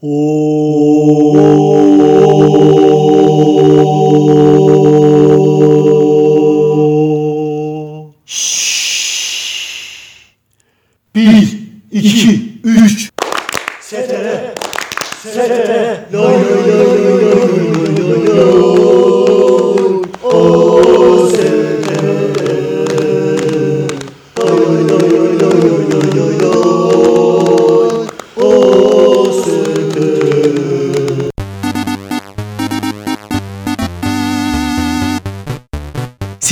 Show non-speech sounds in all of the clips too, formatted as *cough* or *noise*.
Oh.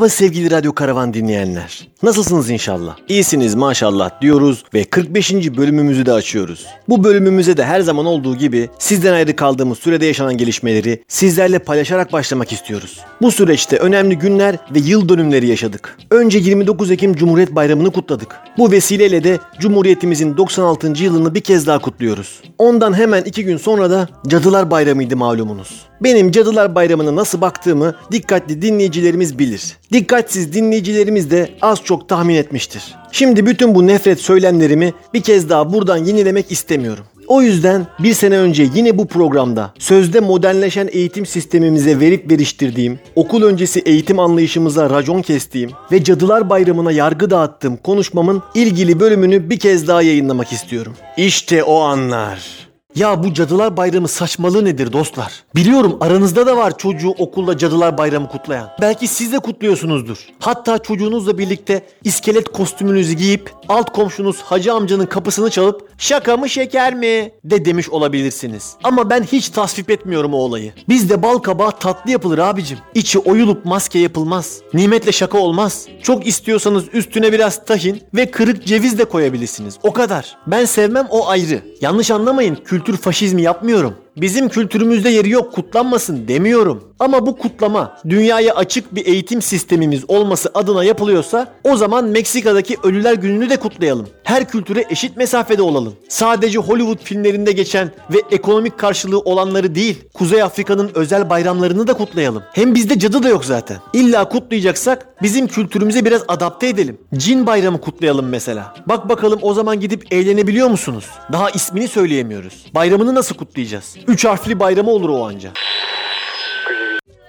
Merhaba sevgili Radyo Karavan dinleyenler. Nasılsınız inşallah? İyisiniz maşallah diyoruz ve 45. bölümümüzü de açıyoruz. Bu bölümümüze de her zaman olduğu gibi sizden ayrı kaldığımız sürede yaşanan gelişmeleri sizlerle paylaşarak başlamak istiyoruz. Bu süreçte önemli günler ve yıl dönümleri yaşadık. Önce 29 Ekim Cumhuriyet Bayramı'nı kutladık. Bu vesileyle de Cumhuriyetimizin 96. yılını bir kez daha kutluyoruz. Ondan hemen iki gün sonra da Cadılar Bayramı'ydı malumunuz. Benim Cadılar Bayramı'na nasıl baktığımı dikkatli dinleyicilerimiz bilir. Dikkatsiz dinleyicilerimiz de az çok tahmin etmiştir. Şimdi bütün bu nefret söylemlerimi bir kez daha buradan yenilemek istemiyorum. O yüzden bir sene önce yine bu programda sözde modernleşen eğitim sistemimize verip veriştirdiğim, okul öncesi eğitim anlayışımıza racon kestiğim ve Cadılar Bayramı'na yargı dağıttığım konuşmamın ilgili bölümünü bir kez daha yayınlamak istiyorum. İşte o anlar. Ya bu Cadılar Bayramı saçmalığı nedir dostlar? Biliyorum aranızda da var çocuğu okulda Cadılar Bayramı kutlayan. Belki siz de kutluyorsunuzdur. Hatta çocuğunuzla birlikte iskelet kostümünüzü giyip alt komşunuz hacı amcanın kapısını çalıp şaka mı şeker mi de demiş olabilirsiniz. Ama ben hiç tasvip etmiyorum o olayı. Bizde bal kabağı tatlı yapılır abicim. İçi oyulup maske yapılmaz. Nimetle şaka olmaz. Çok istiyorsanız üstüne biraz tahin ve kırık ceviz de koyabilirsiniz. O kadar. Ben sevmem o ayrı. Yanlış anlamayın kültür faşizmi yapmıyorum. Bizim kültürümüzde yeri yok kutlanmasın demiyorum. Ama bu kutlama dünyaya açık bir eğitim sistemimiz olması adına yapılıyorsa o zaman Meksika'daki Ölüler Günü'nü de kutlayalım. Her kültüre eşit mesafede olalım. Sadece Hollywood filmlerinde geçen ve ekonomik karşılığı olanları değil, Kuzey Afrika'nın özel bayramlarını da kutlayalım. Hem bizde cadı da yok zaten. İlla kutlayacaksak bizim kültürümüze biraz adapte edelim. Cin bayramı kutlayalım mesela. Bak bakalım o zaman gidip eğlenebiliyor musunuz? Daha ismini söyleyemiyoruz. Bayramını nasıl kutlayacağız? Üç harfli bayramı olur o anca.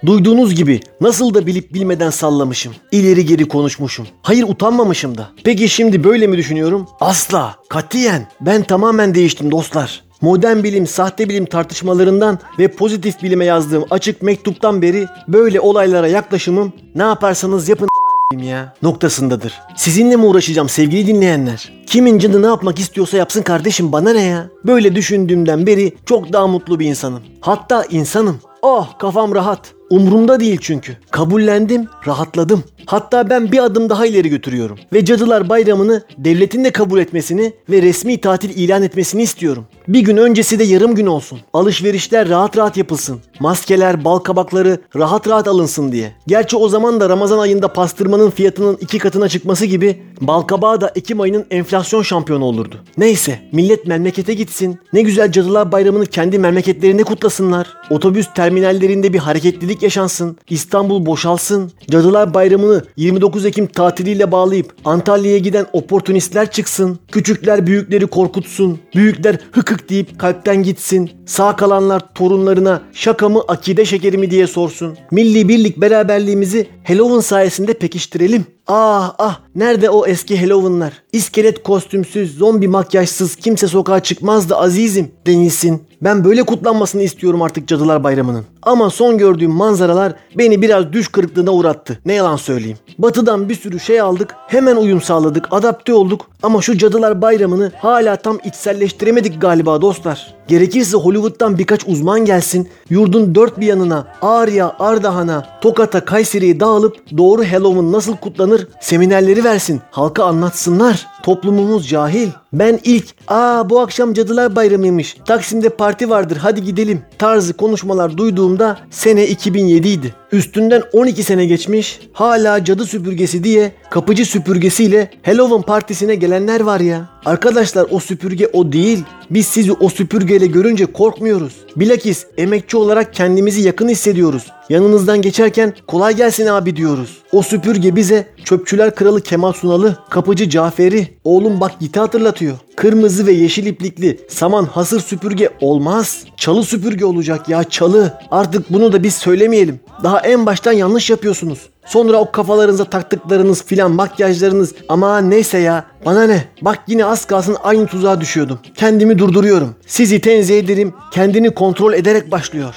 Duyduğunuz gibi nasıl da bilip bilmeden sallamışım. İleri geri konuşmuşum. Hayır utanmamışım da. Peki şimdi böyle mi düşünüyorum? Asla. Katiyen. Ben tamamen değiştim dostlar. Modern bilim, sahte bilim tartışmalarından ve pozitif bilime yazdığım açık mektuptan beri böyle olaylara yaklaşımım ne yaparsanız yapın ya noktasındadır. Sizinle mi uğraşacağım sevgili dinleyenler? Kimin canı ne yapmak istiyorsa yapsın kardeşim bana ne ya? Böyle düşündüğümden beri çok daha mutlu bir insanım. Hatta insanım. Oh kafam rahat. Umrumda değil çünkü. Kabullendim, rahatladım. Hatta ben bir adım daha ileri götürüyorum. Ve Cadılar Bayramı'nı devletin de kabul etmesini ve resmi tatil ilan etmesini istiyorum. Bir gün öncesi de yarım gün olsun. Alışverişler rahat rahat yapılsın. Maskeler, bal kabakları rahat rahat alınsın diye. Gerçi o zaman da Ramazan ayında pastırmanın fiyatının iki katına çıkması gibi bal kabağı da Ekim ayının enflasyon şampiyonu olurdu. Neyse millet memlekete gitsin. Ne güzel Cadılar Bayramı'nı kendi memleketlerinde kutlasınlar. Otobüs terminallerinde bir hareketlilik yaşansın. İstanbul boşalsın. Cadılar Bayramı'nı 29 Ekim tatiliyle bağlayıp Antalya'ya giden oportunistler çıksın. Küçükler büyükleri korkutsun. Büyükler hık hık deyip kalpten gitsin. Sağ kalanlar torunlarına şaka mı akide şekeri mi diye sorsun. Milli birlik beraberliğimizi Halloween sayesinde pekiştirelim. Ah ah nerede o eski Halloween'lar? İskelet kostümsüz, zombi makyajsız kimse sokağa çıkmazdı azizim denilsin. Ben böyle kutlanmasını istiyorum artık Cadılar Bayramı'nın. Ama son gördüğüm manzaralar beni biraz düş kırıklığına uğrattı. Ne yalan söyleyeyim. Batı'dan bir sürü şey aldık, hemen uyum sağladık, adapte olduk. Ama şu Cadılar Bayramı'nı hala tam içselleştiremedik galiba dostlar. Gerekirse Hollywood'dan birkaç uzman gelsin. Yurdun dört bir yanına Ağrı'ya, Ardahan'a, Tokat'a, Kayseri'ye dağılıp doğru Halloween nasıl kutlanır seminerleri versin. Halka anlatsınlar. Toplumumuz cahil. Ben ilk ''Aa bu akşam Cadılar Bayramıymış. Taksim'de parti vardır hadi gidelim.'' tarzı konuşmalar duyduğumda sene 2007 idi. Üstünden 12 sene geçmiş. Hala cadı süpürgesi diye kapıcı süpürgesiyle Halloween partisine gelenler var ya. Arkadaşlar o süpürge o değil. Biz sizi o süpürgeyle görünce korkmuyoruz. Bilakis emekçi olarak kendimizi yakın hissediyoruz. Yanınızdan geçerken kolay gelsin abi diyoruz. O süpürge bize çöpçüler kralı Kemal Sunal'ı, kapıcı Cafer'i, oğlum bak giti hatırlatıyor. Kırmızı ve yeşil iplikli saman hasır süpürge olmaz. Çalı süpürge olacak ya çalı. Artık bunu da biz söylemeyelim. Daha en baştan yanlış yapıyorsunuz. Sonra o kafalarınıza taktıklarınız filan makyajlarınız ama neyse ya bana ne bak yine az kalsın aynı tuzağa düşüyordum. Kendimi durduruyorum. Sizi tenzih ederim kendini kontrol ederek başlıyor.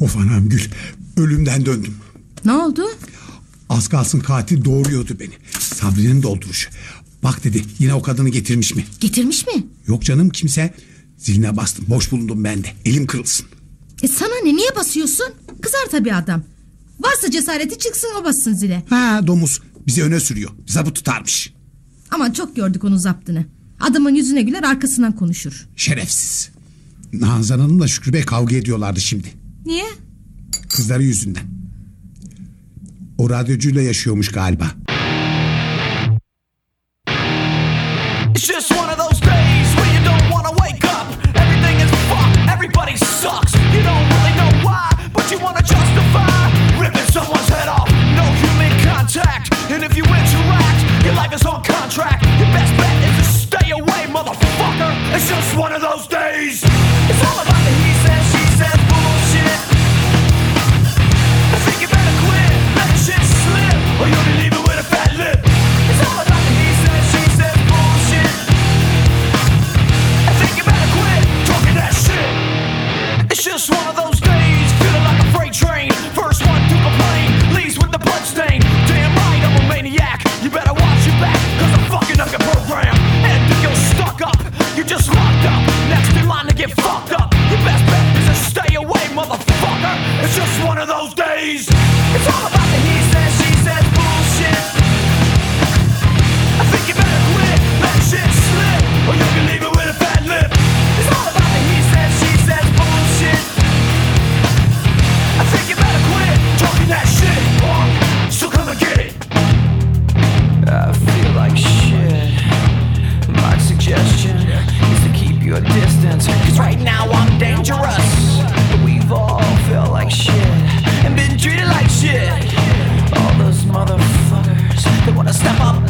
Of anam Gül, ölümden döndüm. Ne oldu? Az kalsın katil doğuruyordu beni. Sabri'nin dolduruşu. Bak dedi yine o kadını getirmiş mi? Getirmiş mi? Yok canım kimse. Ziline bastım boş bulundum ben de. Elim kırılsın. E sana ne niye basıyorsun? Kızar tabii adam. Varsa cesareti çıksın o bassın zile. Ha domuz bizi öne sürüyor. Zabı tutarmış. Aman çok gördük onun zaptını. Adamın yüzüne güler arkasından konuşur. Şerefsiz. Nazan Hanım'la Şükrü Bey kavga ediyorlardı şimdi. Niye? Kızları yüzünden. O radyocuyla yaşıyormuş galiba. Just one of those days. Distance, cause right now I'm dangerous. We've all felt like shit and been treated like shit. All those motherfuckers that wanna step up.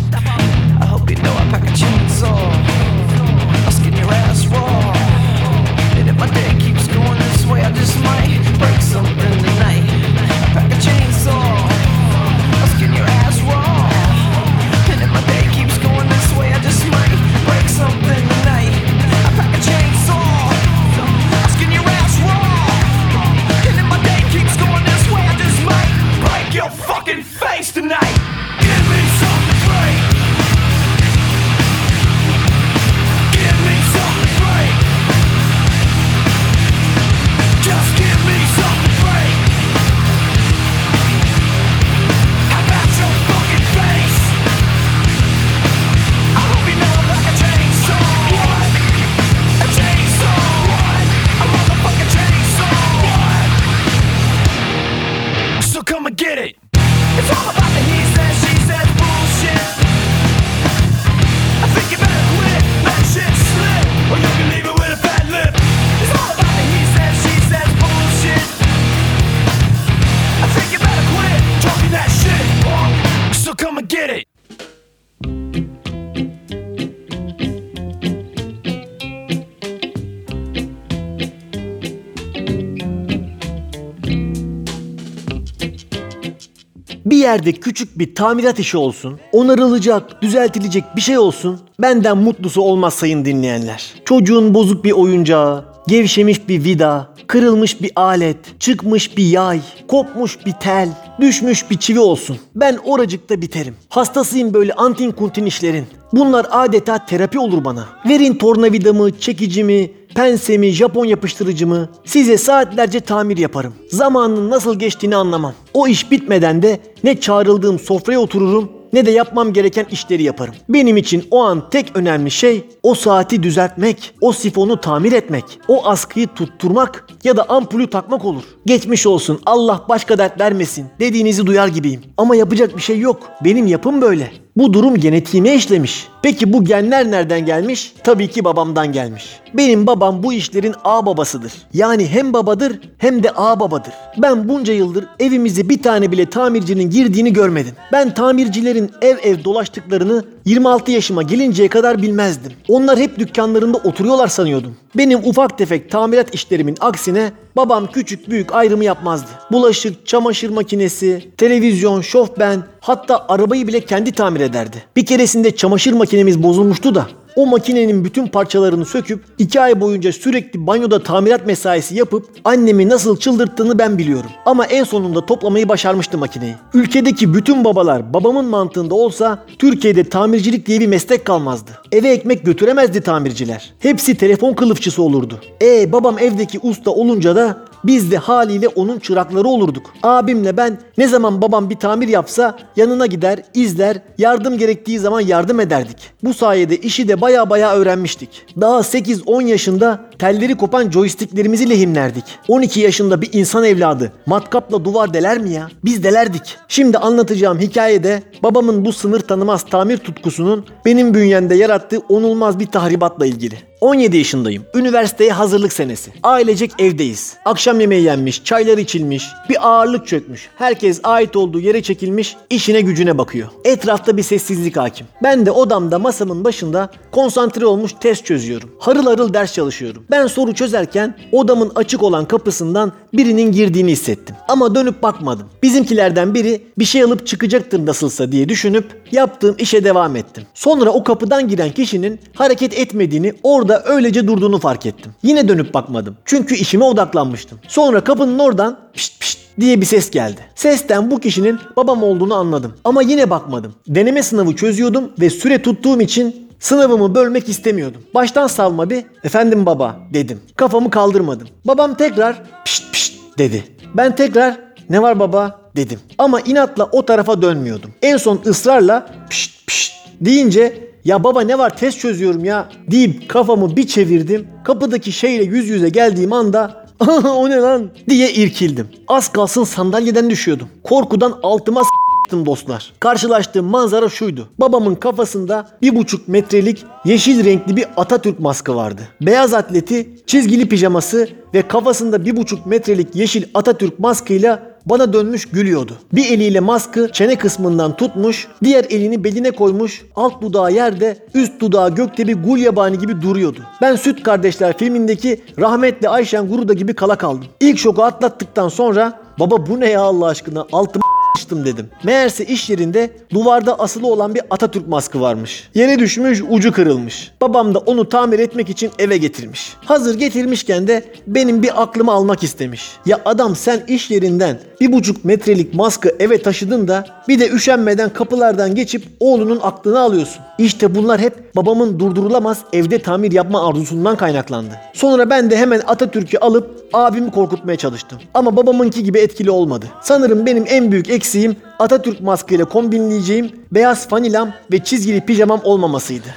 Yerde küçük bir tamirat işi olsun, onarılacak, düzeltilecek bir şey olsun. Benden mutlusu olmaz sayın dinleyenler. Çocuğun bozuk bir oyuncağı, gevşemiş bir vida, kırılmış bir alet, çıkmış bir yay, kopmuş bir tel, düşmüş bir çivi olsun. Ben oracıkta biterim. Hastasıyım böyle antin kuntin işlerin. Bunlar adeta terapi olur bana. Verin tornavidamı, çekicimi, Pensemi, Japon yapıştırıcımı size saatlerce tamir yaparım. Zamanın nasıl geçtiğini anlamam. O iş bitmeden de ne çağrıldığım sofraya otururum ne de yapmam gereken işleri yaparım. Benim için o an tek önemli şey o saati düzeltmek, o sifonu tamir etmek, o askıyı tutturmak ya da ampulü takmak olur. Geçmiş olsun Allah başka dert vermesin dediğinizi duyar gibiyim. Ama yapacak bir şey yok. Benim yapım böyle. Bu durum genetiğime işlemiş. Peki bu genler nereden gelmiş? Tabii ki babamdan gelmiş. Benim babam bu işlerin ağ babasıdır. Yani hem babadır hem de ağ babadır. Ben bunca yıldır evimize bir tane bile tamircinin girdiğini görmedim. Ben tamircilerin ev ev dolaştıklarını 26 yaşıma gelinceye kadar bilmezdim. Onlar hep dükkanlarında oturuyorlar sanıyordum. Benim ufak tefek tamirat işlerimin aksine babam küçük büyük ayrımı yapmazdı. Bulaşık, çamaşır makinesi, televizyon, şofben hatta arabayı bile kendi tamir ederdi. Bir keresinde çamaşır makinemiz bozulmuştu da o makinenin bütün parçalarını söküp iki ay boyunca sürekli banyoda tamirat mesaisi yapıp annemi nasıl çıldırttığını ben biliyorum. Ama en sonunda toplamayı başarmıştı makineyi. Ülkedeki bütün babalar babamın mantığında olsa Türkiye'de tamircilik diye bir meslek kalmazdı. Eve ekmek götüremezdi tamirciler. Hepsi telefon kılıfçısı olurdu. E babam evdeki usta olunca da biz de haliyle onun çırakları olurduk. Abimle ben ne zaman babam bir tamir yapsa yanına gider, izler, yardım gerektiği zaman yardım ederdik. Bu sayede işi de baya baya öğrenmiştik. Daha 8-10 yaşında telleri kopan joysticklerimizi lehimlerdik. 12 yaşında bir insan evladı matkapla duvar deler mi ya? Biz delerdik. Şimdi anlatacağım hikayede babamın bu sınır tanımaz tamir tutkusunun benim bünyemde yarattığı onulmaz bir tahribatla ilgili. 17 yaşındayım. Üniversiteye hazırlık senesi. Ailecek evdeyiz. Akşam yemeği yenmiş, çaylar içilmiş, bir ağırlık çökmüş. Herkes ait olduğu yere çekilmiş, işine gücüne bakıyor. Etrafta bir sessizlik hakim. Ben de odamda masamın başında konsantre olmuş test çözüyorum. Harıl harıl ders çalışıyorum. Ben soru çözerken odamın açık olan kapısından birinin girdiğini hissettim. Ama dönüp bakmadım. Bizimkilerden biri bir şey alıp çıkacaktır nasılsa diye düşünüp yaptığım işe devam ettim. Sonra o kapıdan giren kişinin hareket etmediğini orada öylece durduğunu fark ettim. Yine dönüp bakmadım. Çünkü işime odaklanmıştım. Sonra kapının oradan pişt pişt diye bir ses geldi. Sesten bu kişinin babam olduğunu anladım. Ama yine bakmadım. Deneme sınavı çözüyordum ve süre tuttuğum için Sınavımı bölmek istemiyordum. Baştan salma bir efendim baba dedim. Kafamı kaldırmadım. Babam tekrar pişt pişt dedi. Ben tekrar ne var baba dedim. Ama inatla o tarafa dönmüyordum. En son ısrarla pişt pişt deyince ya baba ne var test çözüyorum ya deyip kafamı bir çevirdim. Kapıdaki şeyle yüz yüze geldiğim anda *laughs* o ne lan diye irkildim. Az kalsın sandalyeden düşüyordum. Korkudan altıma s**tım dostlar. Karşılaştığım manzara şuydu. Babamın kafasında bir buçuk metrelik yeşil renkli bir Atatürk maskı vardı. Beyaz atleti, çizgili pijaması ve kafasında bir buçuk metrelik yeşil Atatürk maskıyla bana dönmüş gülüyordu. Bir eliyle maskı çene kısmından tutmuş, diğer elini beline koymuş, alt dudağı yerde, üst dudağı gökte bir gul yabani gibi duruyordu. Ben Süt Kardeşler filmindeki rahmetli Ayşen Guruda gibi kala kaldım. İlk şoku atlattıktan sonra baba bu ne ya Allah aşkına altıma Açtım dedim. Meğerse iş yerinde duvarda asılı olan bir Atatürk maskı varmış. Yere düşmüş, ucu kırılmış. Babam da onu tamir etmek için eve getirmiş. Hazır getirmişken de benim bir aklımı almak istemiş. Ya adam sen iş yerinden bir buçuk metrelik maskı eve taşıdın da bir de üşenmeden kapılardan geçip oğlunun aklını alıyorsun. İşte bunlar hep babamın durdurulamaz evde tamir yapma arzusundan kaynaklandı. Sonra ben de hemen Atatürk'ü alıp abimi korkutmaya çalıştım. Ama babamınki gibi etkili olmadı. Sanırım benim en büyük eksiğim Atatürk maskeyle kombinleyeceğim beyaz fanilam ve çizgili pijamam olmamasıydı.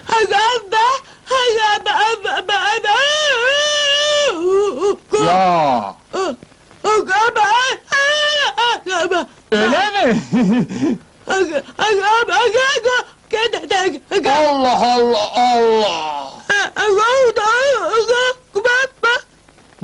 Ya. Öyle mi? *laughs* Allah Allah Allah.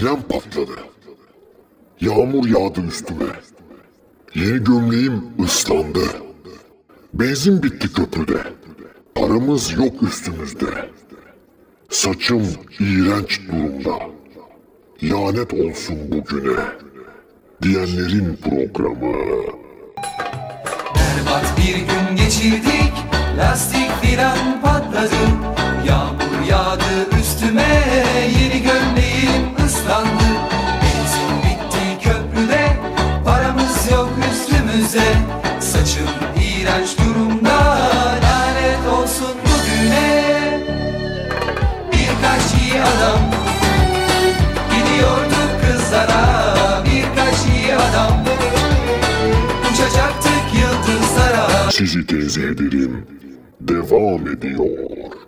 fren patladı. Yağmur yağdı üstüme. Yeni gömleğim ıslandı. Benzin bitti köprüde. Paramız yok üstümüzde. Saçım iğrenç durumda. Lanet olsun bugüne. Diyenlerin programı. Berbat bir gün geçirdik Lastik filan patladı Yağmur yağdı üstüme Yeni ıslandı Benzin bitti köprüde Paramız yok üstümüze. Saçım iğrenç durumda Lanet olsun bugüne. Birkaç iyi adam Gidiyorduk kızlara. Birkaç iyi adam Uçacaktık yıldızlara. Sizi ederim. Devam ediyor.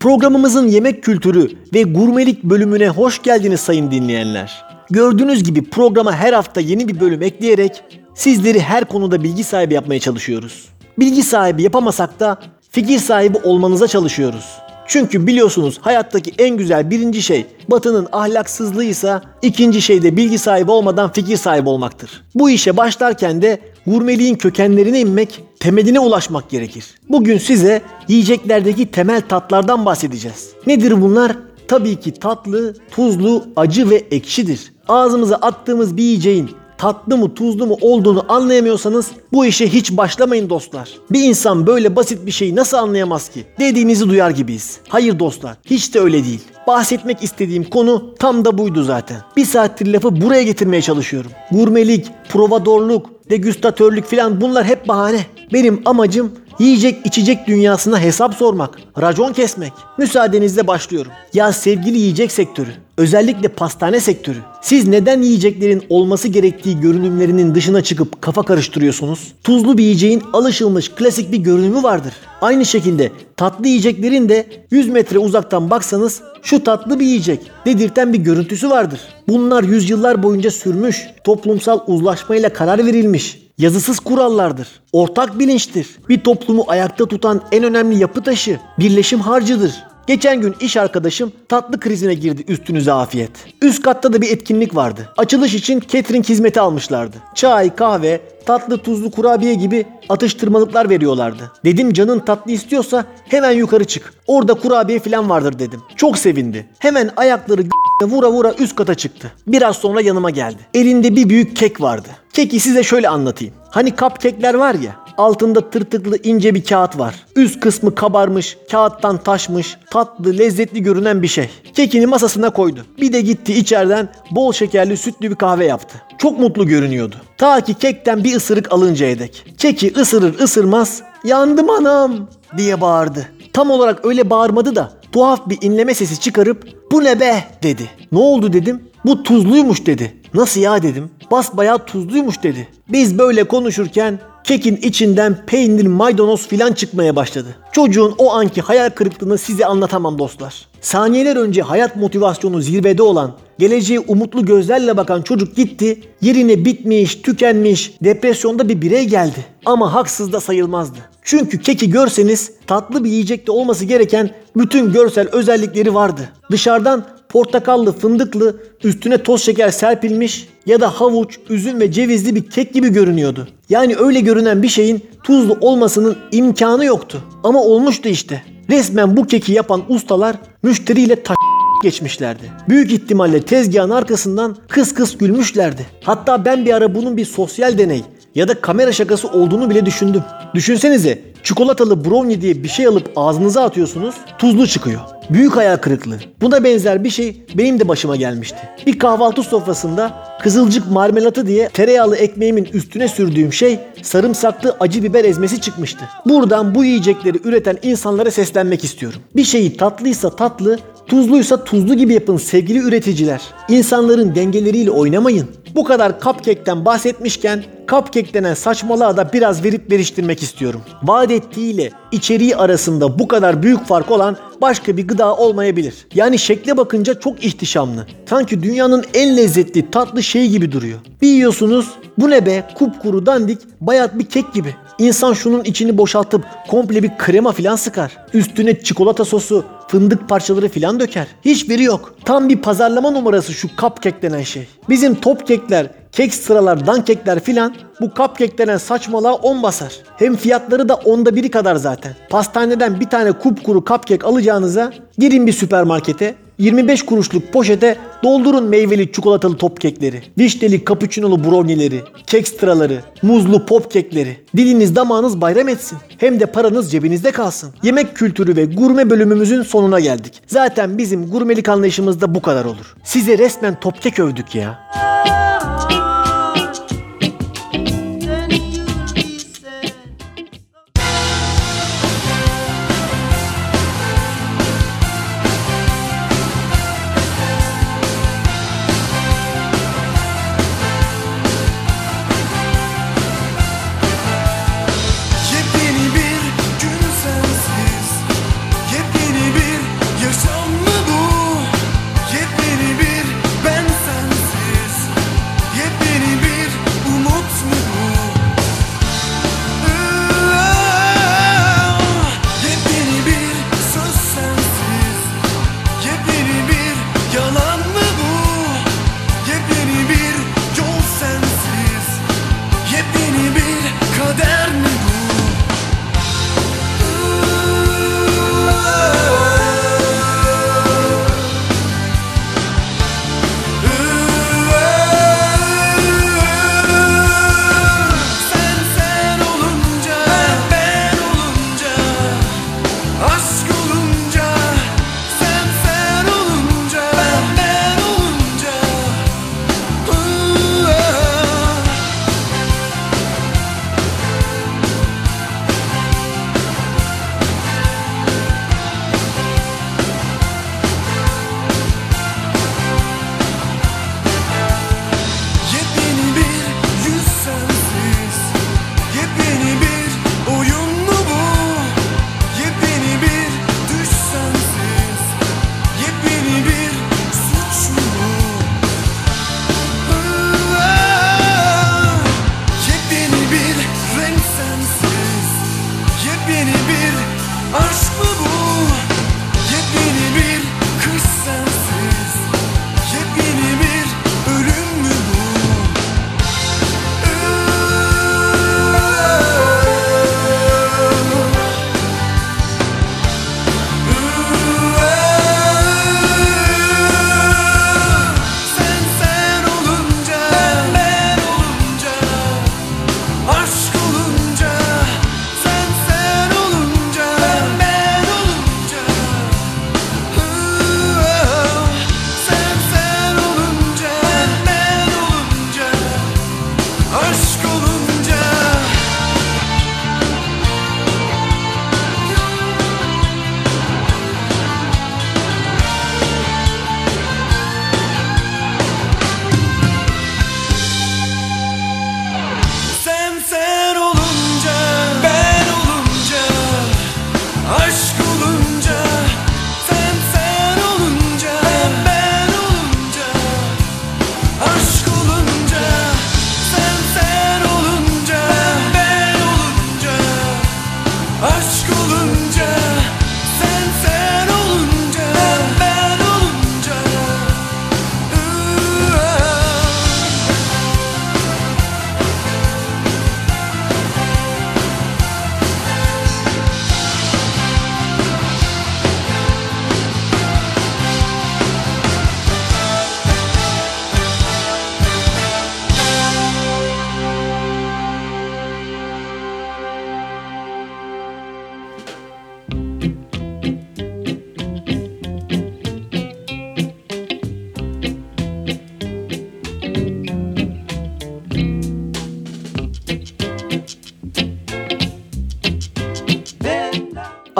Programımızın yemek kültürü ve gurmelik bölümüne hoş geldiniz sayın dinleyenler. Gördüğünüz gibi programa her hafta yeni bir bölüm ekleyerek sizleri her konuda bilgi sahibi yapmaya çalışıyoruz. Bilgi sahibi yapamasak da fikir sahibi olmanıza çalışıyoruz. Çünkü biliyorsunuz hayattaki en güzel birinci şey batının ahlaksızlığıysa ikinci şey de bilgi sahibi olmadan fikir sahibi olmaktır. Bu işe başlarken de gurmeliğin kökenlerine inmek, temeline ulaşmak gerekir. Bugün size yiyeceklerdeki temel tatlardan bahsedeceğiz. Nedir bunlar? Tabii ki tatlı, tuzlu, acı ve ekşidir. Ağzımıza attığımız bir yiyeceğin tatlı mı tuzlu mu olduğunu anlayamıyorsanız bu işe hiç başlamayın dostlar. Bir insan böyle basit bir şeyi nasıl anlayamaz ki? Dediğinizi duyar gibiyiz. Hayır dostlar hiç de öyle değil. Bahsetmek istediğim konu tam da buydu zaten. Bir saattir lafı buraya getirmeye çalışıyorum. Gurmelik, provadorluk, degüstatörlük filan bunlar hep bahane. Benim amacım yiyecek içecek dünyasına hesap sormak, racon kesmek. Müsaadenizle başlıyorum. Ya sevgili yiyecek sektörü, özellikle pastane sektörü. Siz neden yiyeceklerin olması gerektiği görünümlerinin dışına çıkıp kafa karıştırıyorsunuz? Tuzlu bir yiyeceğin alışılmış klasik bir görünümü vardır. Aynı şekilde tatlı yiyeceklerin de 100 metre uzaktan baksanız şu tatlı bir yiyecek dedirten bir görüntüsü vardır. Bunlar yüzyıllar boyunca sürmüş, toplumsal uzlaşmayla karar verilmiş, yazısız kurallardır. Ortak bilinçtir. Bir toplumu ayakta tutan en önemli yapı taşı, birleşim harcıdır. Geçen gün iş arkadaşım tatlı krizine girdi üstünüze afiyet. Üst katta da bir etkinlik vardı. Açılış için catering hizmeti almışlardı. Çay, kahve, tatlı tuzlu kurabiye gibi atıştırmalıklar veriyorlardı. Dedim canın tatlı istiyorsa hemen yukarı çık. Orada kurabiye falan vardır dedim. Çok sevindi. Hemen ayakları vura vura üst kata çıktı. Biraz sonra yanıma geldi. Elinde bir büyük kek vardı. Keki size şöyle anlatayım. Hani cupcake'ler var ya altında tırtıklı ince bir kağıt var. Üst kısmı kabarmış, kağıttan taşmış, tatlı, lezzetli görünen bir şey. Kekini masasına koydu. Bir de gitti içeriden bol şekerli sütlü bir kahve yaptı. Çok mutlu görünüyordu. Ta ki kekten bir ısırık alıncaya dek. Keki ısırır ısırmaz yandım anam diye bağırdı. Tam olarak öyle bağırmadı da tuhaf bir inleme sesi çıkarıp bu ne be dedi. Ne oldu dedim. Bu tuzluymuş dedi. Nasıl ya dedim. Basbayağı tuzluymuş dedi. Biz böyle konuşurken kekin içinden peynir, maydanoz filan çıkmaya başladı. Çocuğun o anki hayal kırıklığını size anlatamam dostlar. Saniyeler önce hayat motivasyonu zirvede olan, geleceğe umutlu gözlerle bakan çocuk gitti, yerine bitmiş, tükenmiş, depresyonda bir birey geldi. Ama haksız da sayılmazdı. Çünkü keki görseniz tatlı bir yiyecekte olması gereken bütün görsel özellikleri vardı. Dışarıdan portakallı, fındıklı, üstüne toz şeker serpilmiş ya da havuç, üzüm ve cevizli bir kek gibi görünüyordu. Yani öyle görünen bir şeyin tuzlu olmasının imkanı yoktu. Ama olmuştu işte. Resmen bu keki yapan ustalar müşteriyle taş geçmişlerdi. Büyük ihtimalle tezgahın arkasından kıs kıs gülmüşlerdi. Hatta ben bir ara bunun bir sosyal deney, Ya da kamera şakası olduğunu bile düşündüm. Düşünsenize çikolatalı brownie diye bir şey alıp ağzınıza atıyorsunuz tuzlu çıkıyor. Büyük hayal kırıklığı. Buna benzer bir şey benim de başıma gelmişti. Bir kahvaltı sofrasında kızılcık marmelatı diye tereyağlı ekmeğimin üstüne sürdüğüm şey sarımsaklı acı biber ezmesi çıkmıştı. Buradan bu yiyecekleri üreten insanlara seslenmek istiyorum. Bir şeyi tatlıysa tatlı, tuzluysa tuzlu gibi yapın sevgili üreticiler. İnsanların dengeleriyle oynamayın. Bu kadar cupcake'ten bahsetmişken cupcake denen saçmalığa da biraz verip veriştirmek istiyorum. Vaat ettiğiyle içeriği arasında bu kadar büyük fark olan başka bir gıda olmayabilir. Yani şekle bakınca çok ihtişamlı. Sanki dünyanın en lezzetli tatlı şeyi gibi duruyor. Bir yiyorsunuz bu ne be kupkuru dandik bayat bir kek gibi. İnsan şunun içini boşaltıp komple bir krema filan sıkar. Üstüne çikolata sosu, fındık parçaları filan döker. Hiçbiri yok. Tam bir pazarlama numarası şu cupcake denen şey. Bizim top kekler, kek sıralar, dan kekler filan bu cupcake denen saçmalığa 10 basar. Hem fiyatları da onda biri kadar zaten. Pastaneden bir tane kupkuru cupcake alacağınıza girin bir süpermarkete 25 kuruşluk poşete doldurun meyveli çikolatalı top kekleri, vişneli cappuccino'lu brownie'leri, kek sıraları, muzlu pop kekleri. Diliniz damağınız bayram etsin. Hem de paranız cebinizde kalsın. Yemek kültürü ve gurme bölümümüzün sonuna geldik. Zaten bizim gurmelik anlayışımız da bu kadar olur. Size resmen top kek övdük ya.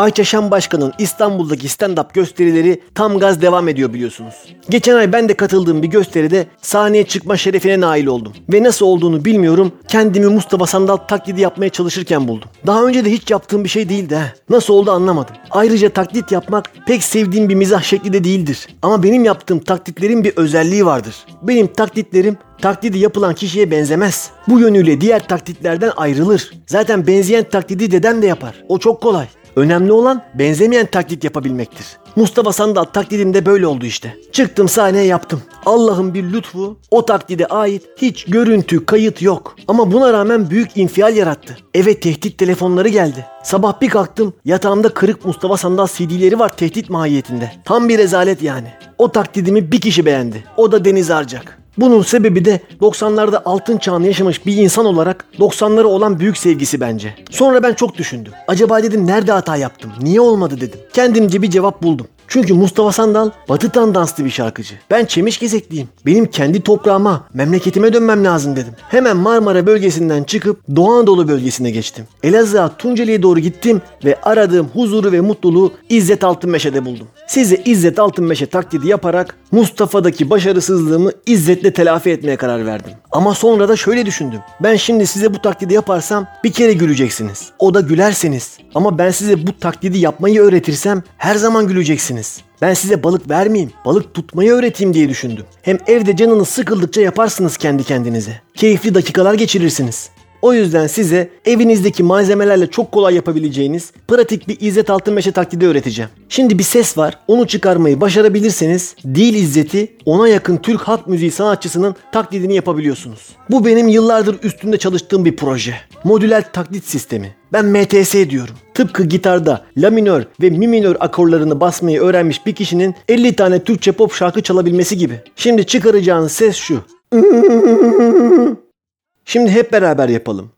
Ayça Şen Başkan'ın İstanbul'daki stand-up gösterileri tam gaz devam ediyor biliyorsunuz. Geçen ay ben de katıldığım bir gösteride sahneye çıkma şerefine nail oldum. Ve nasıl olduğunu bilmiyorum kendimi Mustafa Sandal taklidi yapmaya çalışırken buldum. Daha önce de hiç yaptığım bir şey değildi ha. Nasıl oldu anlamadım. Ayrıca taklit yapmak pek sevdiğim bir mizah şekli de değildir. Ama benim yaptığım taklitlerin bir özelliği vardır. Benim taklitlerim taklidi yapılan kişiye benzemez. Bu yönüyle diğer taklitlerden ayrılır. Zaten benzeyen taklidi dedem de yapar. O çok kolay. Önemli olan benzemeyen taklit yapabilmektir. Mustafa Sandal taklidimde böyle oldu işte. Çıktım sahneye yaptım. Allah'ın bir lütfu o taklide ait hiç görüntü, kayıt yok. Ama buna rağmen büyük infial yarattı. Eve tehdit telefonları geldi. Sabah bir kalktım yatağımda kırık Mustafa Sandal CD'leri var tehdit mahiyetinde. Tam bir rezalet yani. O taklidimi bir kişi beğendi. O da Deniz Arcak. Bunun sebebi de 90'larda altın çağını yaşamış bir insan olarak 90'lara olan büyük sevgisi bence. Sonra ben çok düşündüm. Acaba dedim nerede hata yaptım? Niye olmadı dedim. Kendimce bir cevap buldum. Çünkü Mustafa Sandal batı tandanslı bir şarkıcı. Ben Çemiş Gezekliyim. Benim kendi toprağıma, memleketime dönmem lazım dedim. Hemen Marmara bölgesinden çıkıp Doğu Anadolu bölgesine geçtim. Elazığ'a, Tunceli'ye doğru gittim ve aradığım huzuru ve mutluluğu İzzet Altınmeşe'de buldum. Size İzzet Altınmeşe taklidi yaparak Mustafa'daki başarısızlığımı İzzet'le telafi etmeye karar verdim. Ama sonra da şöyle düşündüm. Ben şimdi size bu taklidi yaparsam bir kere güleceksiniz. O da gülerseniz. Ama ben size bu taklidi yapmayı öğretirsem her zaman güleceksiniz. Ben size balık vermeyeyim, balık tutmayı öğreteyim diye düşündüm. Hem evde canınız sıkıldıkça yaparsınız kendi kendinize. Keyifli dakikalar geçirirsiniz. O yüzden size evinizdeki malzemelerle çok kolay yapabileceğiniz pratik bir İzzet Altınmeşe taklidi öğreteceğim. Şimdi bir ses var. Onu çıkarmayı başarabilirseniz Dil İzzet'i ona yakın Türk halk müziği sanatçısının taklidini yapabiliyorsunuz. Bu benim yıllardır üstünde çalıştığım bir proje. Modüler taklit sistemi. Ben MTS diyorum. Tıpkı gitarda la minör ve mi minör akorlarını basmayı öğrenmiş bir kişinin 50 tane Türkçe pop şarkı çalabilmesi gibi. Şimdi çıkaracağınız ses şu. *laughs* Şimdi hep beraber yapalım.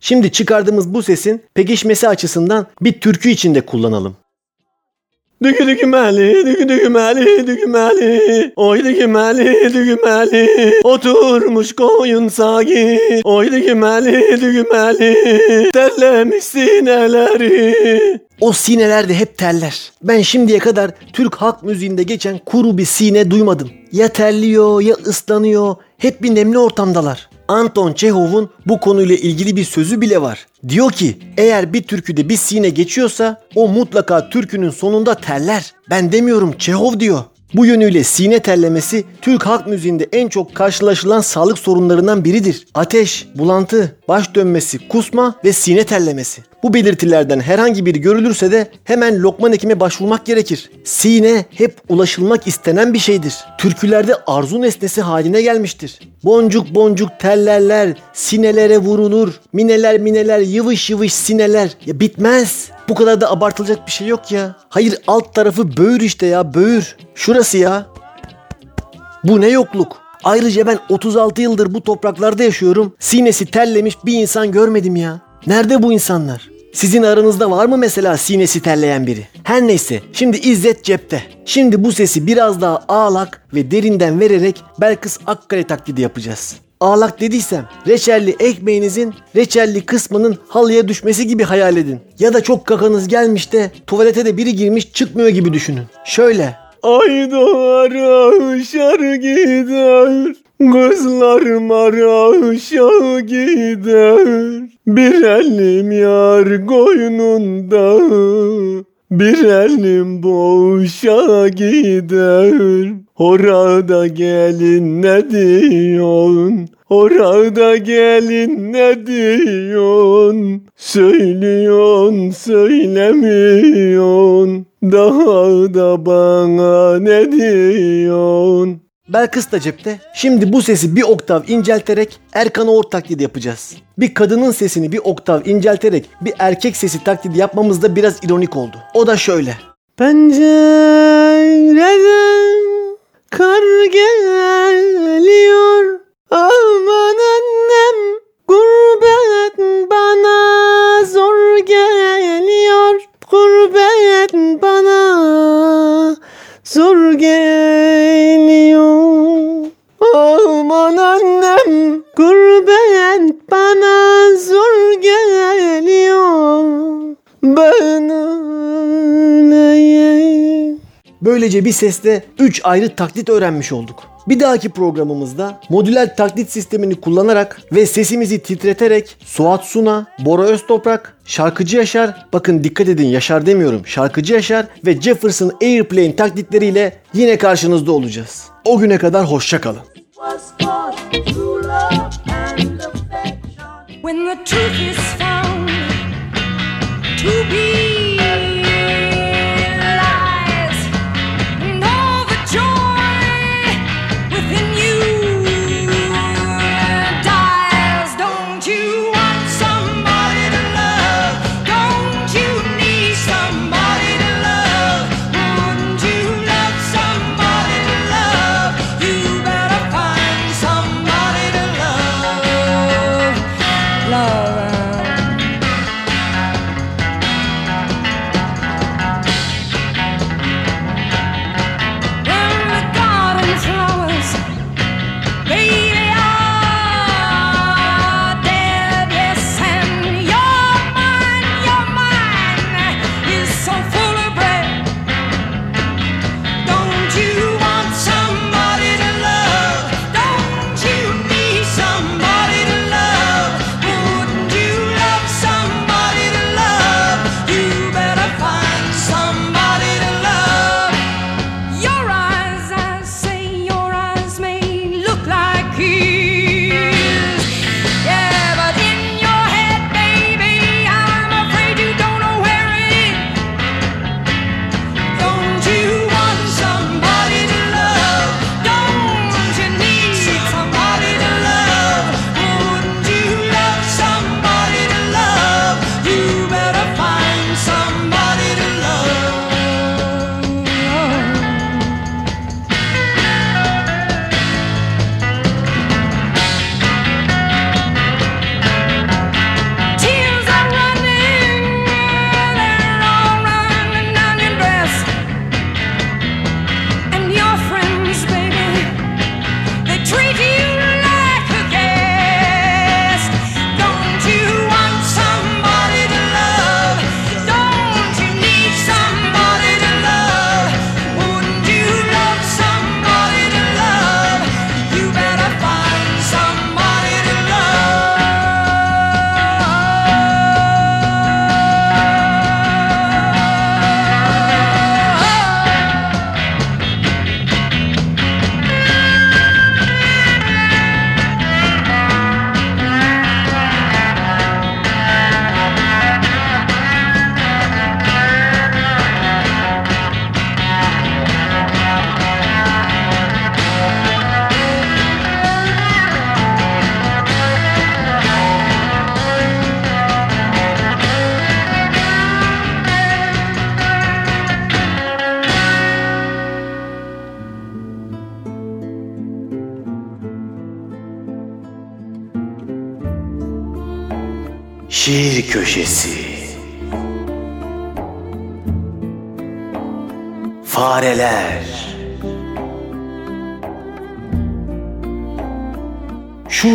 Şimdi çıkardığımız bu sesin pekişmesi açısından bir türkü içinde kullanalım. Dükü dükümeli, dükü dükümeli, dükümeli. Oy dükümeli, dükümeli. Oturmuş koyun sagi. Oy dükümeli, dükümeli. Terlemiş sineleri. O sineler de hep teller. Ben şimdiye kadar Türk halk müziğinde geçen kuru bir sine duymadım. Ya terliyor ya ıslanıyor. Hep bir nemli ortamdalar. Anton Çehov'un bu konuyla ilgili bir sözü bile var. Diyor ki eğer bir türküde bir sine geçiyorsa o mutlaka türkünün sonunda terler. Ben demiyorum Çehov diyor. Bu yönüyle sine terlemesi Türk halk müziğinde en çok karşılaşılan sağlık sorunlarından biridir. Ateş, bulantı, baş dönmesi, kusma ve sine terlemesi. Bu belirtilerden herhangi biri görülürse de hemen Lokman Hekim'e başvurmak gerekir. Sine hep ulaşılmak istenen bir şeydir. Türkülerde arzu nesnesi haline gelmiştir. Boncuk boncuk tellerler, sinelere vurulur, mineler mineler, yıvış yıvış sineler. Ya bitmez. Bu kadar da abartılacak bir şey yok ya. Hayır alt tarafı böğür işte ya böğür. Şurası ya. Bu ne yokluk. Ayrıca ben 36 yıldır bu topraklarda yaşıyorum. Sinesi terlemiş bir insan görmedim ya. Nerede bu insanlar? Sizin aranızda var mı mesela sinesi terleyen biri? Her neyse şimdi İzzet cepte. Şimdi bu sesi biraz daha ağlak ve derinden vererek Belkıs Akkale taklidi yapacağız. Ağlak dediysem reçelli ekmeğinizin reçelli kısmının halıya düşmesi gibi hayal edin. Ya da çok kakanız gelmiş de tuvalete de biri girmiş çıkmıyor gibi düşünün. Şöyle. Ay doğar gider Kızlarım aşağı gider. Bir elim yar koynunda. Bir elim boşa gider. Orada gelin ne diyorsun? Orada gelin ne diyorsun? Söylüyorsun söylemiyorsun. Daha da bana ne diyorsun Belkıs da. Şimdi bu sesi bir oktav incelterek Erkan Oğur taklidi yapacağız. Bir kadının sesini bir oktav incelterek bir erkek sesi taklidi yapmamız da biraz ironik oldu. O da şöyle. Pencereden kar geliyor. Aman annem gurbet bana zor geliyor. Gurbet bana zor geliyor. Aman annem gurbet bana zor geliyor. Ben Böylece bir seste 3 ayrı taklit öğrenmiş olduk. Bir dahaki programımızda modüler taklit sistemini kullanarak ve sesimizi titreterek Suat Suna, Bora Öztoprak, Şarkıcı Yaşar, bakın dikkat edin Yaşar demiyorum, Şarkıcı Yaşar ve Jefferson Airplane taklitleriyle yine karşınızda olacağız. O güne kadar hoşça kalın. When the truth is found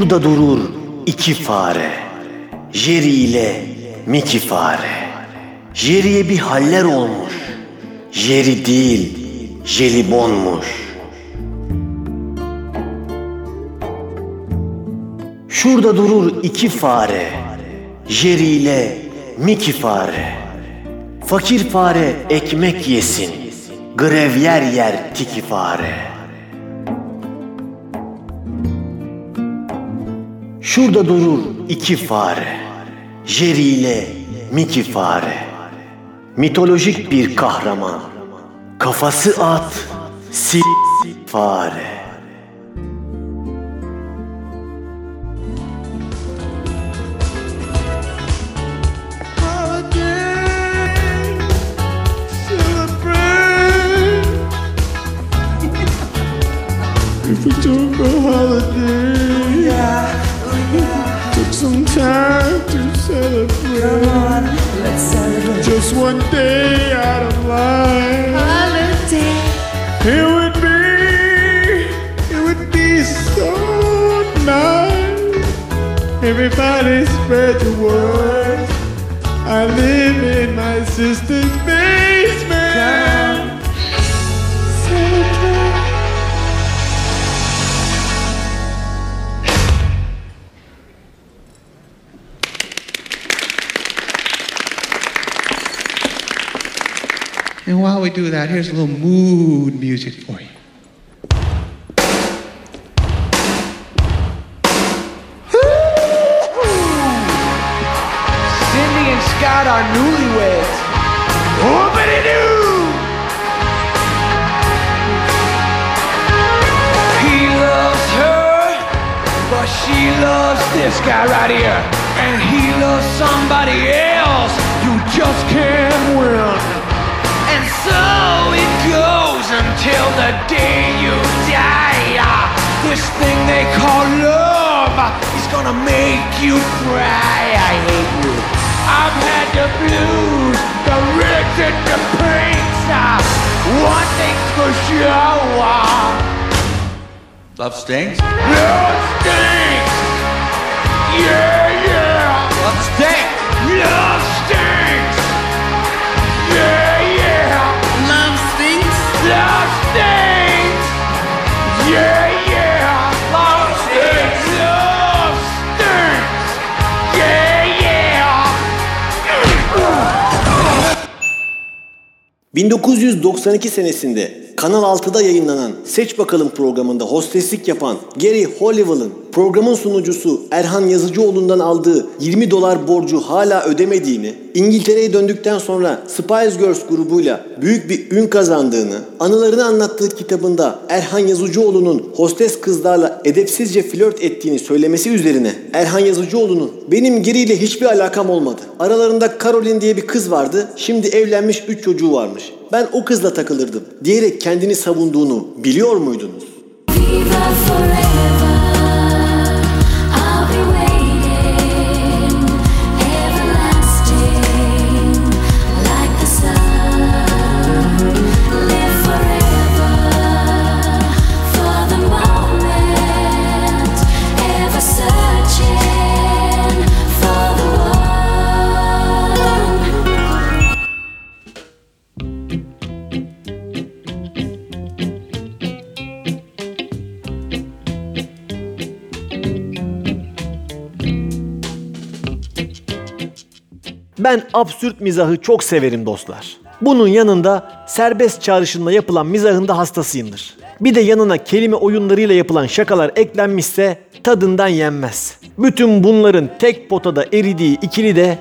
Şurada durur iki fare. Jerry ile Mickey fare. Jerry'e bir haller olmuş. Jerry değil, jelibonmuş. Şurada durur iki fare. Jerry ile Mickey fare. Fakir fare ekmek yesin. Grev yer yer tiki fare. Şurada durur iki fare. Jerry ile Mickey fare. Mitolojik bir kahraman. Kafası at, si fare. If we took a holiday, took some time to celebrate. Come on, let's celebrate. Just one day out of life. Holiday. It would be, it would be so nice. Everybody spread the word. I live in my sister's basement. Do that, here's a little mood music for you. Cindy and Scott are newlyweds. Whoopity-doo! He loves her, but she loves this guy right here. And he loves somebody else. You just can't win. Until the day you die. This thing they call love is gonna make you cry. I hate you. I've had the blues, the rich and the pains. One thing's for sure. Love stinks? Love stinks. Yeah, yeah. Love stinks. Love 1992 senesinde Kanal 6'da yayınlanan Seç Bakalım programında hosteslik yapan Gary Hollywell'ın programın sunucusu Erhan Yazıcıoğlu'ndan aldığı 20 dolar borcu hala ödemediğini, İngiltere'ye döndükten sonra Spice Girls grubuyla büyük bir ün kazandığını, anılarını anlattığı kitabında Erhan Yazıcıoğlu'nun hostes kızlarla edepsizce flört ettiğini söylemesi üzerine Erhan Yazıcıoğlu'nun benim Gary ile hiçbir alakam olmadı. Aralarında Caroline diye bir kız vardı. Şimdi evlenmiş 3 çocuğu varmış. Ben o kızla takılırdım diyerek kendini savunduğunu biliyor muydunuz? Searching Ben absürt mizahı çok severim dostlar. Bunun yanında serbest çağrışımla yapılan mizahın da hastasıyımdır. Bir de yanına kelime oyunlarıyla yapılan şakalar eklenmişse tadından yenmez. Bütün bunların tek potada eridiği ikili de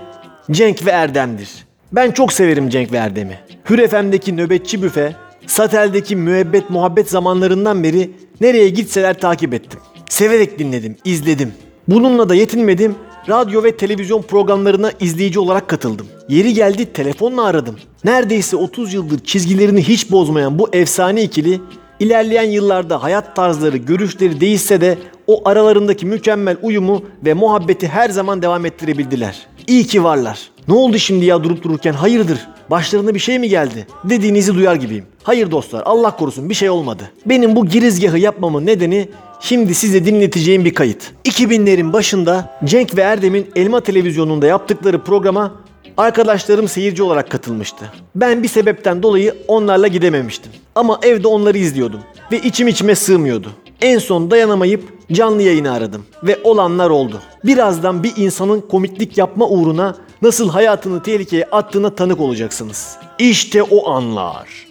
Cenk ve Erdem'dir. Ben çok severim Cenk ve Erdem'i. Hür FM'deki nöbetçi büfe, Satel'deki müebbet muhabbet zamanlarından beri nereye gitseler takip ettim. Severek dinledim, izledim. Bununla da yetinmedim, radyo ve televizyon programlarına izleyici olarak katıldım. Yeri geldi telefonla aradım. Neredeyse 30 yıldır çizgilerini hiç bozmayan bu efsane ikili ilerleyen yıllarda hayat tarzları, görüşleri değişse de o aralarındaki mükemmel uyumu ve muhabbeti her zaman devam ettirebildiler. İyi ki varlar. Ne oldu şimdi ya durup dururken hayırdır? Başlarına bir şey mi geldi? Dediğinizi duyar gibiyim. Hayır dostlar Allah korusun bir şey olmadı. Benim bu girizgahı yapmamın nedeni şimdi size dinleteceğim bir kayıt. 2000'lerin başında Cenk ve Erdem'in Elma Televizyonu'nda yaptıkları programa arkadaşlarım seyirci olarak katılmıştı. Ben bir sebepten dolayı onlarla gidememiştim. Ama evde onları izliyordum ve içim içime sığmıyordu. En son dayanamayıp canlı yayını aradım ve olanlar oldu. Birazdan bir insanın komiklik yapma uğruna nasıl hayatını tehlikeye attığına tanık olacaksınız. İşte o anlar.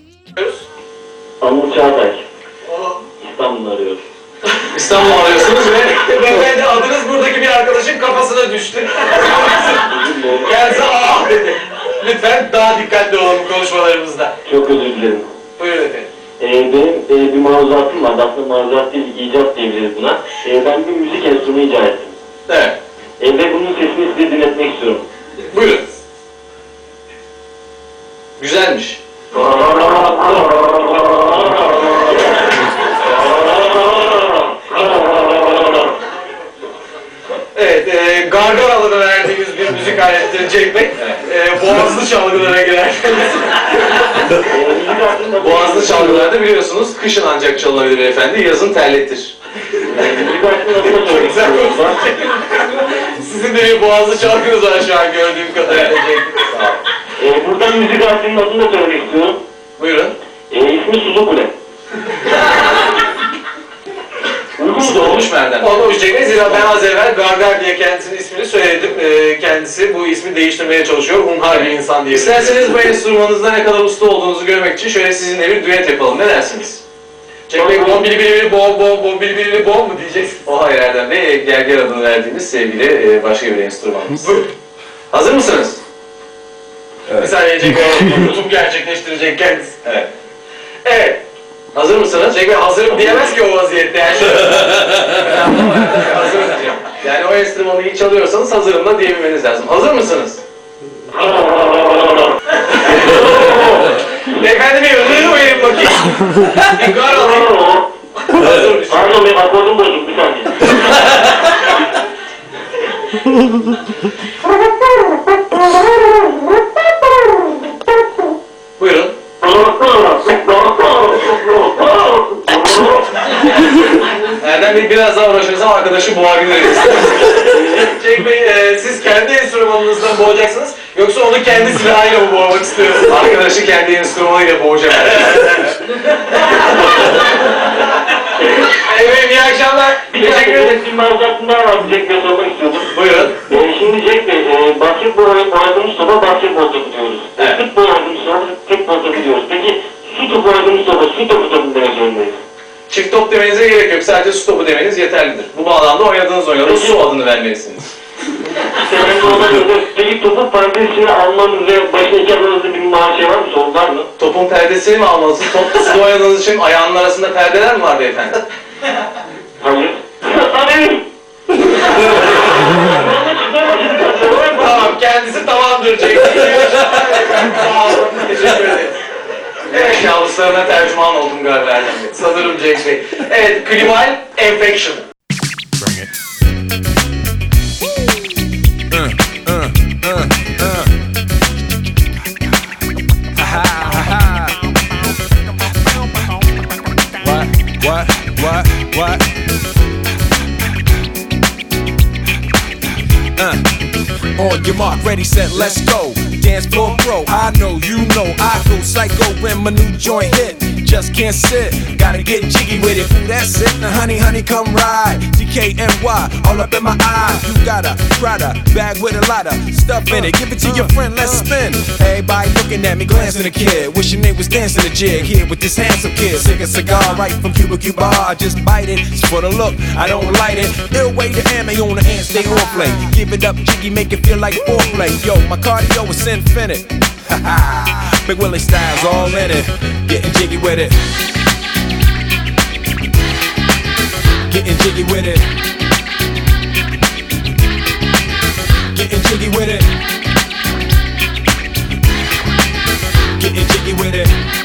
Anıl Çağatay. İstanbul'u arıyoruz. İstanbul arıyorsunuz ve beyefendi adınız buradaki bir arkadaşın kafasına düştü. Kendisi ah dedi. Lütfen daha dikkatli olalım konuşmalarımızda. Çok özür dilerim. Buyurun efendim. Ee, benim e, bir maruzatım var. Aslında maruzat değil, icat diyebiliriz buna. Ee, ben bir müzik enstrümanı icat ettim. Evet. Ee, ve bunun sesini size dinletmek istiyorum. Buyurun. Güzelmiş. *laughs* e, gargaralara verdiğimiz bir müzik aletidir Cenk Bey. E, boğazlı çalgılara girerseniz. *laughs* boğazlı çalgılarda biliyorsunuz kışın ancak çalınabilir beyefendi, yazın konuştun. Sizin de bir boğazlı çalgınız var şu an gördüğüm kadarıyla Cenk. Ee, burada ben müzik aletinin adını da söylemek istiyorum. Buyurun. E, ismi Suzu Kule. *laughs* Uygun Erdem? Olmamış Cenk Bey. Zira ben az evvel Gargar diye kendisinin ismini söyledim. Ee, kendisi bu ismi değiştirmeye çalışıyor. Hunhar bir insan diye. İsterseniz bu enstrümanınızda ne kadar usta olduğunuzu görmek için şöyle sizinle bir düet yapalım. Ne dersiniz? Bey bom bili bili bili bom bom bom bili bili bom mu diyeceksin? O hayır Erdem Bey. Gerger adını verdiğimiz sevgili e, başka bir enstrümanımız. Hazır mısınız? Evet. Bir saniye Cenk Bey. Tutum gerçekleştirecek kendisi. Evet. Evet. Hazır mısınız? Bey hazırım diyemez ki o vaziyette yani. hazırım diyeceğim. Yani o enstrümanı iyi çalıyorsanız hazırım da diyebilmeniz lazım. Hazır mısınız? *laughs* Bir ödülü verin bakayım. gar alayım. Pardon benim akordum bozuk bir saniye. Buyurun. Erdem Bey biraz daha uğraşırsam arkadaşı boğabiliriz. *laughs* Cenk Bey e, siz kendi enstrümanınızdan boğacaksınız yoksa onu kendi silahıyla mı boğmak istiyorsunuz? Arkadaşı kendi enstrümanıyla boğacak. Evet iyi akşamlar. Bir Teşekkür ederim. Bir mazatım daha var Cenk Bey sormak istiyordum. Buyurun. E, şimdi Cenk Bey, e, basketbol oynadığımız topa basketbol topu diyoruz. Evet. Futbol oynadığımız topa futbol topu diyoruz. Peki su topu oynadığımız topa su topu topu demek zorundayız. Çift top demenize gerek yok. Sadece su topu demeniz yeterlidir. Bu bağlamda oynadığınız oyuna su adını vermelisiniz. *laughs* Peki topu parantez içine almanız ve başına iki almanızda bir maaş şey var mı? Sorun var mı? Topun perdesini mi almalısınız? Top suda oynadığınız için ayağının arasında perdeler mi var beyefendi? *laughs* Hayır. Hayır. tamam kendisi tamamdır Cenk. Sağ olun. Teşekkür ederim. Evet, yavrularına tercüman oldum galiba Erdem Bey. Sanırım Cenk Bey. Evet, klimal enfection. What? Your mark, ready, set, let's go. Dance floor bro, I know, you know, I go psycho when my new joint hit. Just can't sit, gotta get jiggy with it. That's it. Now, honey, honey, come ride. DKNY, all up in my eyes. You got a Prada bag with a lot of stuff in it. Give it to your friend, let's spin. Everybody looking at me, glancing a kid. Wishing they was dancing a jig here with this handsome kid. Sick a cigar right from Cuba Cuba. I just bite it. It's for the look, I don't light it. Ill way to ammo on the hand, stay on play. Give it up, jiggy, make it feel like foreplay. Yo, my cardio is infinite. Ha *laughs* ha. Big Willie styles all in it. Getting jiggy with it. Getting jiggy with it. Getting jiggy with it. Getting jiggy with it.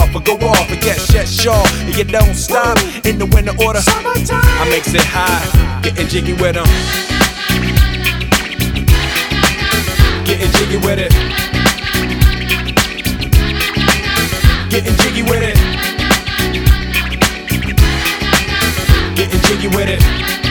or go off. But yes, yes, sure. And you don't stop in the winter order. I makes it high, getting jiggy with them. Getting jiggy with it. Getting jiggy with it. Getting jiggy with it.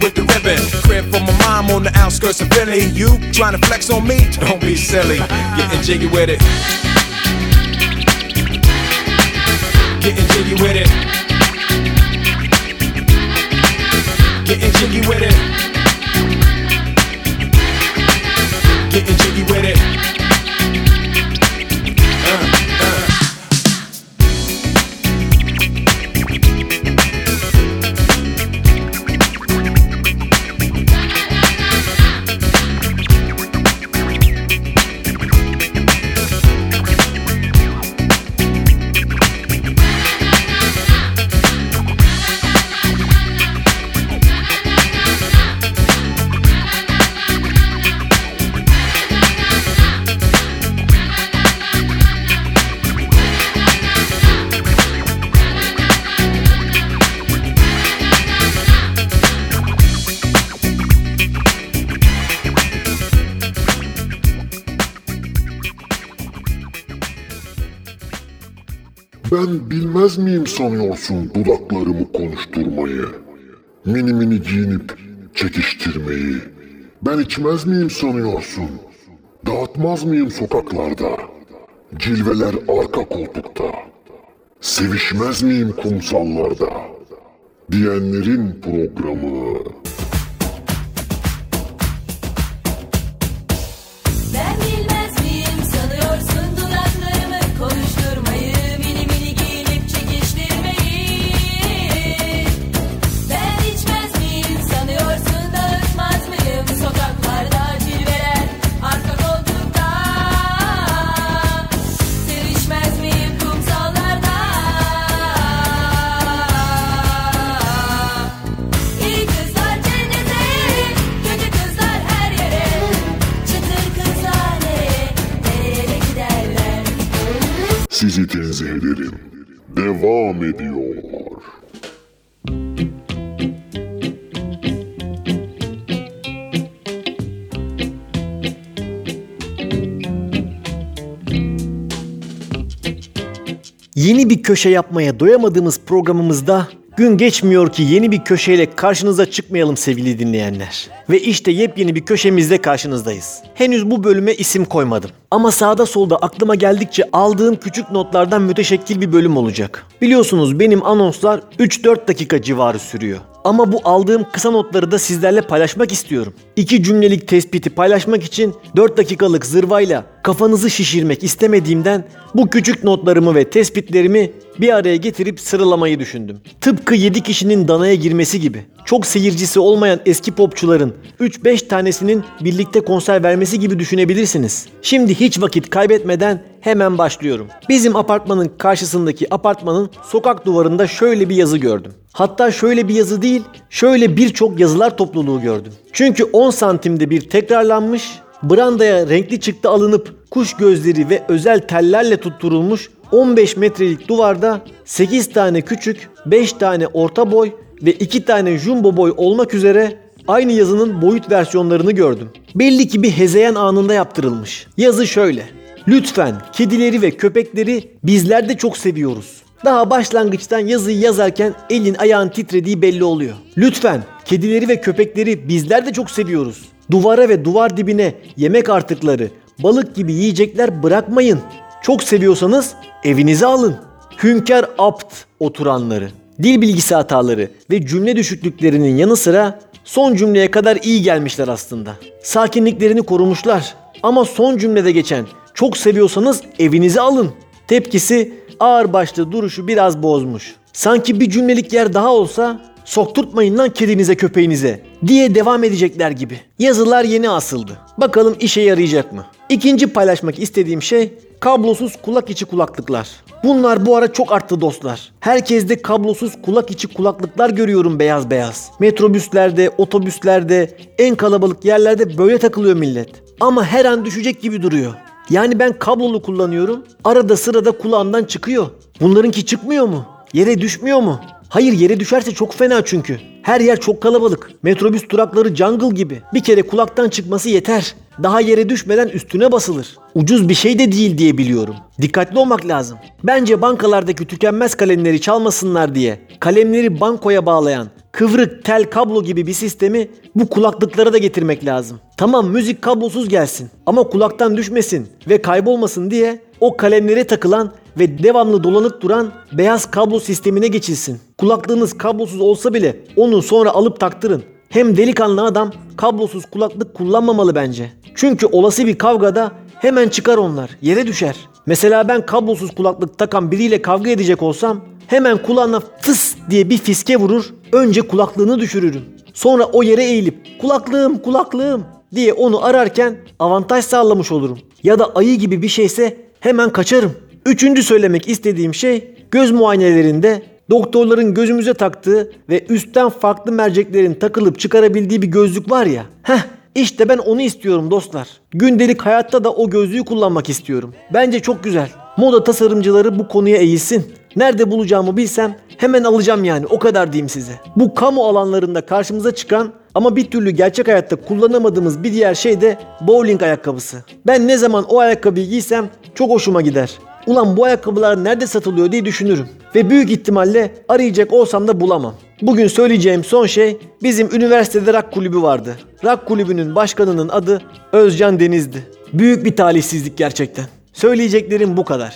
with the ribbon. Crib for my mom on the outskirts of Philly. You trying to flex on me? Don't be silly. Getting jiggy with it. Getting jiggy with it. Getting jiggy with it. Getting jiggy with it. Ben bilmez miyim sanıyorsun dudaklarımı konuşturmayı? Mini mini giyinip çekiştirmeyi? Ben içmez miyim sanıyorsun? Dağıtmaz mıyım sokaklarda? Cilveler arka koltukta. Sevişmez miyim kumsallarda? Diyenlerin programı. Bir köşe yapmaya doyamadığımız programımızda gün geçmiyor ki yeni bir köşeyle karşınıza çıkmayalım sevgili dinleyenler. Ve işte yepyeni bir köşemizde karşınızdayız. Henüz bu bölüme isim koymadım. Ama sağda solda aklıma geldikçe aldığım küçük notlardan müteşekkil bir bölüm olacak. Biliyorsunuz benim anonslar 3-4 dakika civarı sürüyor. Ama bu aldığım kısa notları da sizlerle paylaşmak istiyorum. İki cümlelik tespiti paylaşmak için 4 dakikalık zırvayla kafanızı şişirmek istemediğimden bu küçük notlarımı ve tespitlerimi bir araya getirip sıralamayı düşündüm. Tıpkı 7 kişinin danaya girmesi gibi. Çok seyircisi olmayan eski popçuların 3-5 tanesinin birlikte konser vermesi gibi düşünebilirsiniz. Şimdi hiç vakit kaybetmeden hemen başlıyorum. Bizim apartmanın karşısındaki apartmanın sokak duvarında şöyle bir yazı gördüm. Hatta şöyle bir yazı değil, şöyle birçok yazılar topluluğu gördüm. Çünkü 10 santimde bir tekrarlanmış, brandaya renkli çıktı alınıp kuş gözleri ve özel tellerle tutturulmuş 15 metrelik duvarda 8 tane küçük, 5 tane orta boy ve 2 tane jumbo boy olmak üzere aynı yazının boyut versiyonlarını gördüm. Belli ki bir hezeyan anında yaptırılmış. Yazı şöyle. Lütfen kedileri ve köpekleri bizler de çok seviyoruz. Daha başlangıçtan yazıyı yazarken elin ayağın titrediği belli oluyor. Lütfen kedileri ve köpekleri bizler de çok seviyoruz. Duvara ve duvar dibine yemek artıkları, balık gibi yiyecekler bırakmayın. Çok seviyorsanız evinize alın. Hünkar apt oturanları, dil bilgisi hataları ve cümle düşüklüklerinin yanı sıra son cümleye kadar iyi gelmişler aslında. Sakinliklerini korumuşlar. Ama son cümlede geçen çok seviyorsanız evinize alın. Tepkisi ağır başlı duruşu biraz bozmuş. Sanki bir cümlelik yer daha olsa sokturtmayın lan kedinize köpeğinize diye devam edecekler gibi. Yazılar yeni asıldı. Bakalım işe yarayacak mı? İkinci paylaşmak istediğim şey kablosuz kulak içi kulaklıklar. Bunlar bu ara çok arttı dostlar. Herkeste kablosuz kulak içi kulaklıklar görüyorum beyaz beyaz. Metrobüslerde, otobüslerde, en kalabalık yerlerde böyle takılıyor millet. Ama her an düşecek gibi duruyor. Yani ben kablolu kullanıyorum. Arada sırada kulağımdan çıkıyor. Bunlarınki çıkmıyor mu? Yere düşmüyor mu? Hayır yere düşerse çok fena çünkü. Her yer çok kalabalık. Metrobüs durakları jungle gibi. Bir kere kulaktan çıkması yeter. Daha yere düşmeden üstüne basılır. Ucuz bir şey de değil diye biliyorum. Dikkatli olmak lazım. Bence bankalardaki tükenmez kalemleri çalmasınlar diye kalemleri bankoya bağlayan kıvrık tel kablo gibi bir sistemi bu kulaklıklara da getirmek lazım. Tamam müzik kablosuz gelsin ama kulaktan düşmesin ve kaybolmasın diye o kalemlere takılan ve devamlı dolanıp duran beyaz kablo sistemine geçilsin. Kulaklığınız kablosuz olsa bile onu sonra alıp taktırın. Hem delikanlı adam kablosuz kulaklık kullanmamalı bence. Çünkü olası bir kavgada hemen çıkar onlar, yere düşer. Mesela ben kablosuz kulaklık takan biriyle kavga edecek olsam hemen kulağına fıs diye bir fiske vurur, önce kulaklığını düşürürüm. Sonra o yere eğilip kulaklığım kulaklığım diye onu ararken avantaj sağlamış olurum. Ya da ayı gibi bir şeyse hemen kaçarım. Üçüncü söylemek istediğim şey göz muayenelerinde doktorların gözümüze taktığı ve üstten farklı merceklerin takılıp çıkarabildiği bir gözlük var ya. Heh işte ben onu istiyorum dostlar. Gündelik hayatta da o gözlüğü kullanmak istiyorum. Bence çok güzel. Moda tasarımcıları bu konuya eğilsin. Nerede bulacağımı bilsem hemen alacağım yani o kadar diyeyim size. Bu kamu alanlarında karşımıza çıkan ama bir türlü gerçek hayatta kullanamadığımız bir diğer şey de bowling ayakkabısı. Ben ne zaman o ayakkabıyı giysem çok hoşuma gider. Ulan bu ayakkabılar nerede satılıyor diye düşünürüm. Ve büyük ihtimalle arayacak olsam da bulamam. Bugün söyleyeceğim son şey bizim üniversitede rock kulübü vardı. Rock kulübünün başkanının adı Özcan Deniz'di. Büyük bir talihsizlik gerçekten. Söyleyeceklerim bu kadar.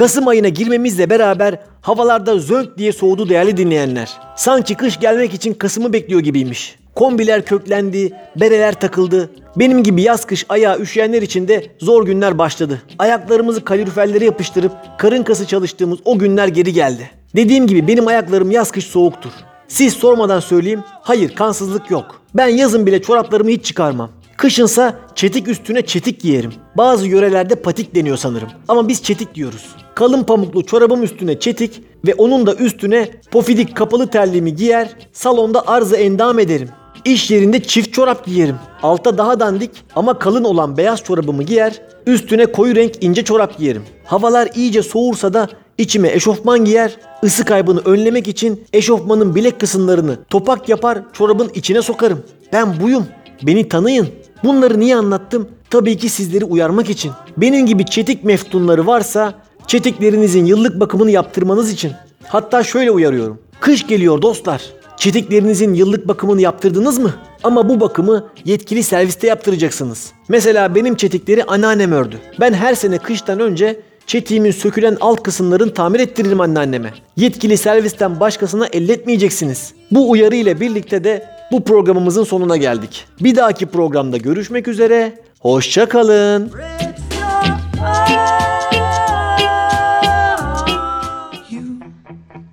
Kasım ayına girmemizle beraber havalarda zönk diye soğudu değerli dinleyenler. Sanki kış gelmek için Kasım'ı bekliyor gibiymiş. Kombiler köklendi, bereler takıldı. Benim gibi yaz kış ayağı üşüyenler için de zor günler başladı. Ayaklarımızı kaloriferlere yapıştırıp karın kası çalıştığımız o günler geri geldi. Dediğim gibi benim ayaklarım yaz kış soğuktur. Siz sormadan söyleyeyim, hayır kansızlık yok. Ben yazın bile çoraplarımı hiç çıkarmam. Kışınsa çetik üstüne çetik giyerim. Bazı yörelerde patik deniyor sanırım. Ama biz çetik diyoruz. Kalın pamuklu çorabım üstüne çetik ve onun da üstüne pofidik kapalı terliğimi giyer, salonda arzı endam ederim. İş yerinde çift çorap giyerim. Alta daha dandik ama kalın olan beyaz çorabımı giyer, üstüne koyu renk ince çorap giyerim. Havalar iyice soğursa da içime eşofman giyer, ısı kaybını önlemek için eşofmanın bilek kısımlarını topak yapar, çorabın içine sokarım. Ben buyum. Beni tanıyın. Bunları niye anlattım? Tabii ki sizleri uyarmak için. Benim gibi çetik meftunları varsa çetiklerinizin yıllık bakımını yaptırmanız için. Hatta şöyle uyarıyorum. Kış geliyor dostlar. Çetiklerinizin yıllık bakımını yaptırdınız mı? Ama bu bakımı yetkili serviste yaptıracaksınız. Mesela benim çetikleri anneannem ördü. Ben her sene kıştan önce çetiğimin sökülen alt kısımlarını tamir ettiririm anneanneme. Yetkili servisten başkasına elletmeyeceksiniz. Bu uyarı ile birlikte de bu programımızın sonuna geldik. Bir dahaki programda görüşmek üzere. Hoşça kalın.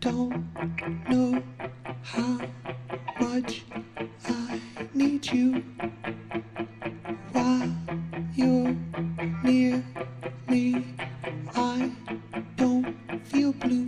don't know how much I need you while you're near me. I don't feel blue,